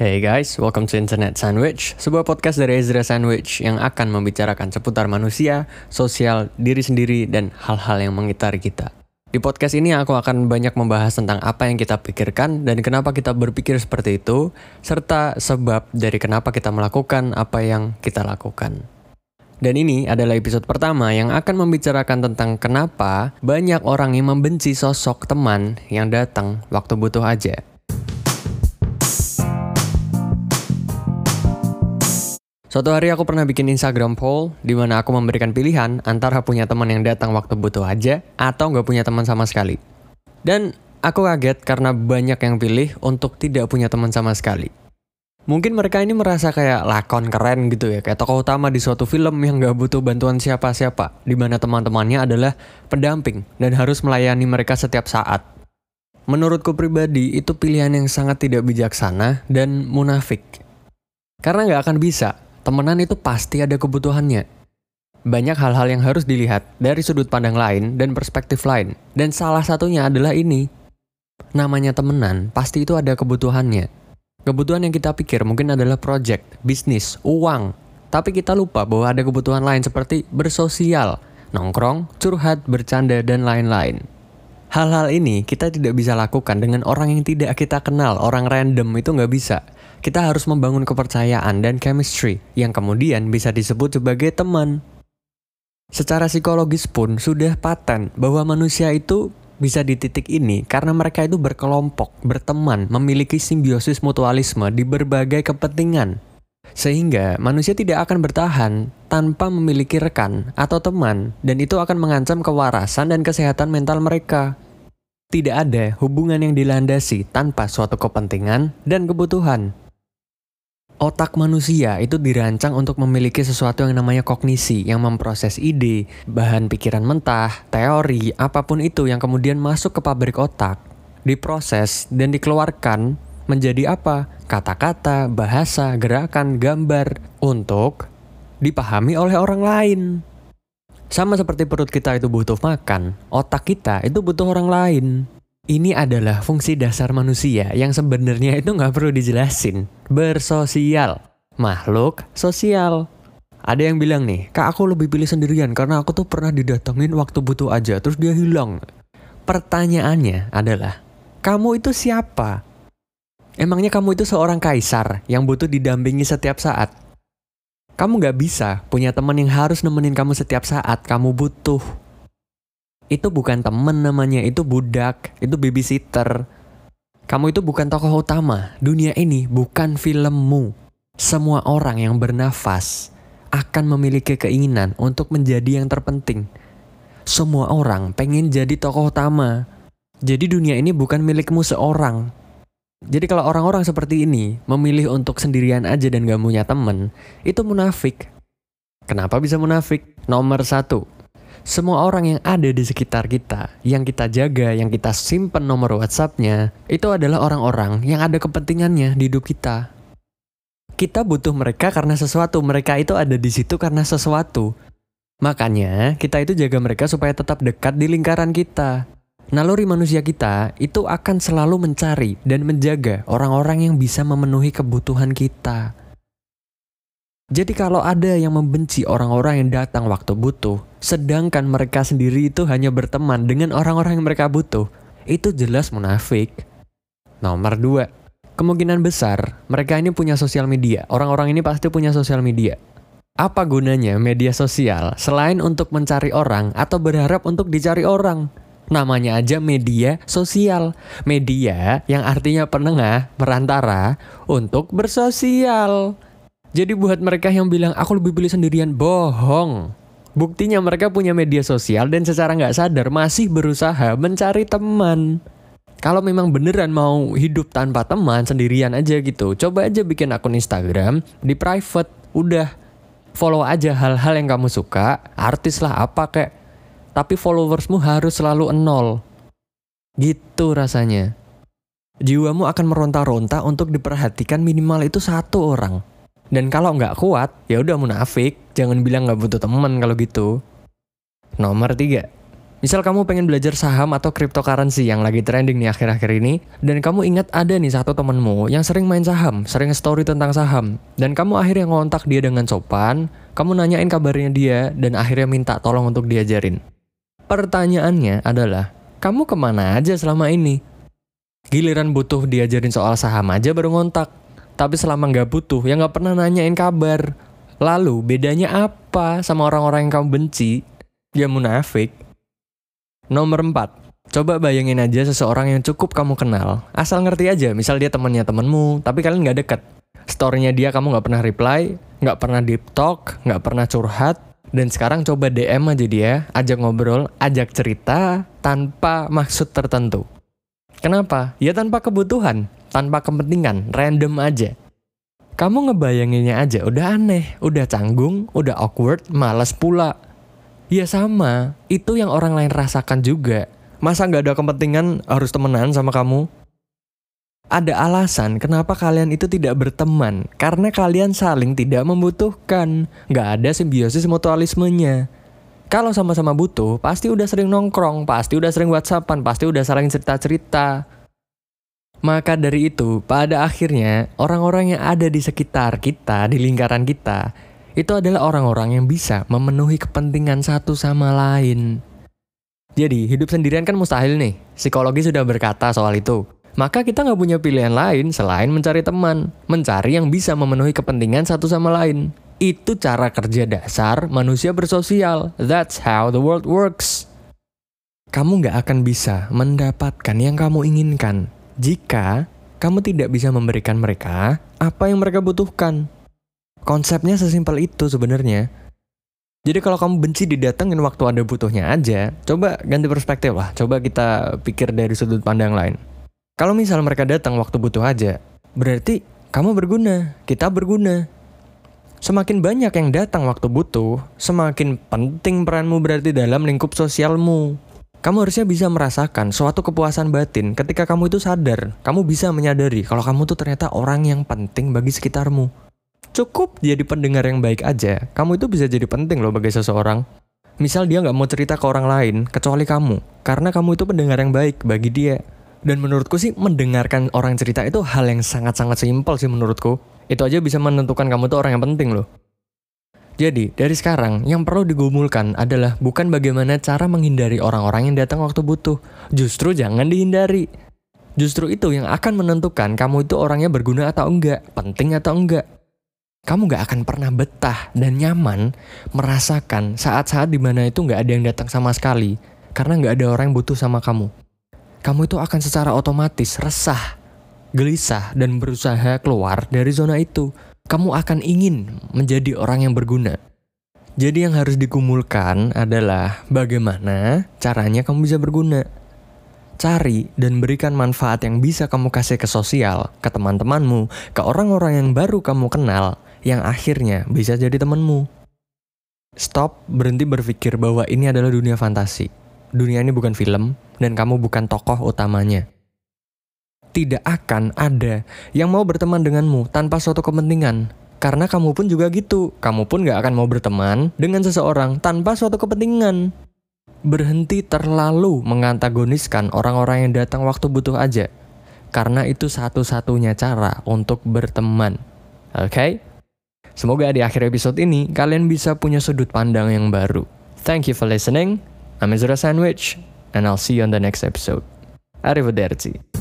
Hey guys, welcome to Internet Sandwich, sebuah podcast dari Ezra Sandwich yang akan membicarakan seputar manusia, sosial, diri sendiri, dan hal-hal yang mengitari kita. Di podcast ini aku akan banyak membahas tentang apa yang kita pikirkan dan kenapa kita berpikir seperti itu, serta sebab dari kenapa kita melakukan apa yang kita lakukan. Dan ini adalah episode pertama yang akan membicarakan tentang kenapa banyak orang yang membenci sosok teman yang datang waktu butuh aja. Suatu hari aku pernah bikin Instagram poll di mana aku memberikan pilihan antara punya teman yang datang waktu butuh aja atau nggak punya teman sama sekali. Dan aku kaget karena banyak yang pilih untuk tidak punya teman sama sekali. Mungkin mereka ini merasa kayak lakon keren gitu ya, kayak tokoh utama di suatu film yang nggak butuh bantuan siapa-siapa, di mana teman-temannya adalah pendamping dan harus melayani mereka setiap saat. Menurutku pribadi, itu pilihan yang sangat tidak bijaksana dan munafik. Karena nggak akan bisa temenan itu pasti ada kebutuhannya. Banyak hal-hal yang harus dilihat dari sudut pandang lain dan perspektif lain. Dan salah satunya adalah ini. Namanya temenan, pasti itu ada kebutuhannya. Kebutuhan yang kita pikir mungkin adalah project, bisnis, uang. Tapi kita lupa bahwa ada kebutuhan lain seperti bersosial, nongkrong, curhat, bercanda, dan lain-lain. Hal-hal ini kita tidak bisa lakukan dengan orang yang tidak kita kenal, orang random itu nggak bisa kita harus membangun kepercayaan dan chemistry yang kemudian bisa disebut sebagai teman. Secara psikologis pun sudah paten bahwa manusia itu bisa di titik ini karena mereka itu berkelompok, berteman, memiliki simbiosis mutualisme di berbagai kepentingan. Sehingga manusia tidak akan bertahan tanpa memiliki rekan atau teman dan itu akan mengancam kewarasan dan kesehatan mental mereka. Tidak ada hubungan yang dilandasi tanpa suatu kepentingan dan kebutuhan otak manusia itu dirancang untuk memiliki sesuatu yang namanya kognisi, yang memproses ide, bahan pikiran mentah, teori, apa pun itu yang kemudian masuk ke pabrik otak, diproses dan dikeluarkan menjadi apa? Kata-kata, bahasa, gerakan, gambar untuk dipahami oleh orang lain. Sama seperti perut kita itu butuh makan, otak kita itu butuh orang lain. Ini adalah fungsi dasar manusia yang sebenarnya itu nggak perlu dijelasin. Bersosial. Makhluk sosial. Ada yang bilang nih, kak aku lebih pilih sendirian karena aku tuh pernah didatengin waktu butuh aja, terus dia hilang. Pertanyaannya adalah, kamu itu siapa? Emangnya kamu itu seorang kaisar yang butuh didampingi setiap saat? Kamu nggak bisa punya teman yang harus nemenin kamu setiap saat kamu butuh itu bukan temen namanya, itu budak, itu babysitter. Kamu itu bukan tokoh utama. Dunia ini bukan filmmu. Semua orang yang bernafas akan memiliki keinginan untuk menjadi yang terpenting. Semua orang pengen jadi tokoh utama. Jadi dunia ini bukan milikmu seorang. Jadi kalau orang-orang seperti ini memilih untuk sendirian aja dan gak punya temen, itu munafik. Kenapa bisa munafik? Nomor satu, semua orang yang ada di sekitar kita, yang kita jaga, yang kita simpen nomor WhatsAppnya, itu adalah orang-orang yang ada kepentingannya di hidup kita. Kita butuh mereka karena sesuatu, mereka itu ada di situ karena sesuatu. Makanya, kita itu jaga mereka supaya tetap dekat di lingkaran kita. Naluri manusia kita itu akan selalu mencari dan menjaga orang-orang yang bisa memenuhi kebutuhan kita. Jadi kalau ada yang membenci orang-orang yang datang waktu butuh, sedangkan mereka sendiri itu hanya berteman dengan orang-orang yang mereka butuh, itu jelas munafik. Nomor dua, kemungkinan besar mereka ini punya sosial media. Orang-orang ini pasti punya sosial media. Apa gunanya media sosial selain untuk mencari orang atau berharap untuk dicari orang? Namanya aja media sosial. Media yang artinya penengah, perantara untuk bersosial. Jadi buat mereka yang bilang aku lebih pilih sendirian, bohong. Buktinya mereka punya media sosial dan secara nggak sadar masih berusaha mencari teman. Kalau memang beneran mau hidup tanpa teman sendirian aja gitu, coba aja bikin akun Instagram di private, udah follow aja hal-hal yang kamu suka, artis lah apa kayak. Tapi followersmu harus selalu nol. Gitu rasanya. Jiwamu akan meronta-ronta untuk diperhatikan minimal itu satu orang. Dan kalau nggak kuat, ya udah munafik. Jangan bilang nggak butuh teman kalau gitu. Nomor tiga, Misal kamu pengen belajar saham atau cryptocurrency yang lagi trending nih akhir-akhir ini, dan kamu ingat ada nih satu temenmu yang sering main saham, sering story tentang saham, dan kamu akhirnya ngontak dia dengan sopan, kamu nanyain kabarnya dia, dan akhirnya minta tolong untuk diajarin. Pertanyaannya adalah, kamu ke mana aja selama ini? Giliran butuh diajarin soal saham aja baru ngontak, tapi selama nggak butuh, ya nggak pernah nanyain kabar. Lalu bedanya apa sama orang-orang yang kamu benci? Ya munafik. Nomor 4. Coba bayangin aja seseorang yang cukup kamu kenal. Asal ngerti aja, misal dia temennya temenmu, tapi kalian nggak deket. Storynya dia kamu nggak pernah reply, nggak pernah deep talk, nggak pernah curhat, dan sekarang coba DM aja dia, ajak ngobrol, ajak cerita, tanpa maksud tertentu. Kenapa? Ya tanpa kebutuhan, tanpa kepentingan, random aja. Kamu ngebayanginnya aja udah aneh, udah canggung, udah awkward, malas pula. Ya sama, itu yang orang lain rasakan juga. Masa nggak ada kepentingan harus temenan sama kamu? Ada alasan kenapa kalian itu tidak berteman, karena kalian saling tidak membutuhkan. Nggak ada simbiosis mutualismenya. Kalau sama-sama butuh, pasti udah sering nongkrong, pasti udah sering whatsappan, pasti udah saling cerita-cerita. Maka dari itu, pada akhirnya, orang-orang yang ada di sekitar kita, di lingkaran kita, itu adalah orang-orang yang bisa memenuhi kepentingan satu sama lain. Jadi, hidup sendirian kan mustahil nih. Psikologi sudah berkata soal itu. Maka kita nggak punya pilihan lain selain mencari teman. Mencari yang bisa memenuhi kepentingan satu sama lain. Itu cara kerja dasar manusia bersosial. That's how the world works. Kamu nggak akan bisa mendapatkan yang kamu inginkan jika kamu tidak bisa memberikan mereka apa yang mereka butuhkan. Konsepnya sesimpel itu sebenarnya. Jadi kalau kamu benci didatengin waktu ada butuhnya aja, coba ganti perspektif lah. Coba kita pikir dari sudut pandang lain. Kalau misal mereka datang waktu butuh aja, berarti kamu berguna, kita berguna. Semakin banyak yang datang waktu butuh, semakin penting peranmu berarti dalam lingkup sosialmu. Kamu harusnya bisa merasakan suatu kepuasan batin ketika kamu itu sadar, kamu bisa menyadari kalau kamu tuh ternyata orang yang penting bagi sekitarmu. Cukup jadi pendengar yang baik aja, kamu itu bisa jadi penting loh bagi seseorang. Misal dia nggak mau cerita ke orang lain, kecuali kamu, karena kamu itu pendengar yang baik bagi dia. Dan menurutku sih mendengarkan orang cerita itu hal yang sangat-sangat simpel sih menurutku. Itu aja bisa menentukan kamu tuh orang yang penting loh. Jadi, dari sekarang, yang perlu digumulkan adalah bukan bagaimana cara menghindari orang-orang yang datang waktu butuh. Justru jangan dihindari. Justru itu yang akan menentukan kamu itu orangnya berguna atau enggak, penting atau enggak kamu gak akan pernah betah dan nyaman merasakan saat-saat di mana itu gak ada yang datang sama sekali karena gak ada orang yang butuh sama kamu. Kamu itu akan secara otomatis resah, gelisah, dan berusaha keluar dari zona itu. Kamu akan ingin menjadi orang yang berguna. Jadi yang harus digumulkan adalah bagaimana caranya kamu bisa berguna. Cari dan berikan manfaat yang bisa kamu kasih ke sosial, ke teman-temanmu, ke orang-orang yang baru kamu kenal, yang akhirnya bisa jadi temenmu. Stop berhenti berpikir bahwa ini adalah dunia fantasi. Dunia ini bukan film, dan kamu bukan tokoh utamanya. Tidak akan ada yang mau berteman denganmu tanpa suatu kepentingan. Karena kamu pun juga gitu. Kamu pun gak akan mau berteman dengan seseorang tanpa suatu kepentingan. Berhenti terlalu mengantagoniskan orang-orang yang datang waktu butuh aja. Karena itu satu-satunya cara untuk berteman. Oke? Okay? Semoga di akhir episode ini kalian bisa punya sudut pandang yang baru. Thank you for listening. I'm Ezra Sandwich, and I'll see you on the next episode. Arrivederci.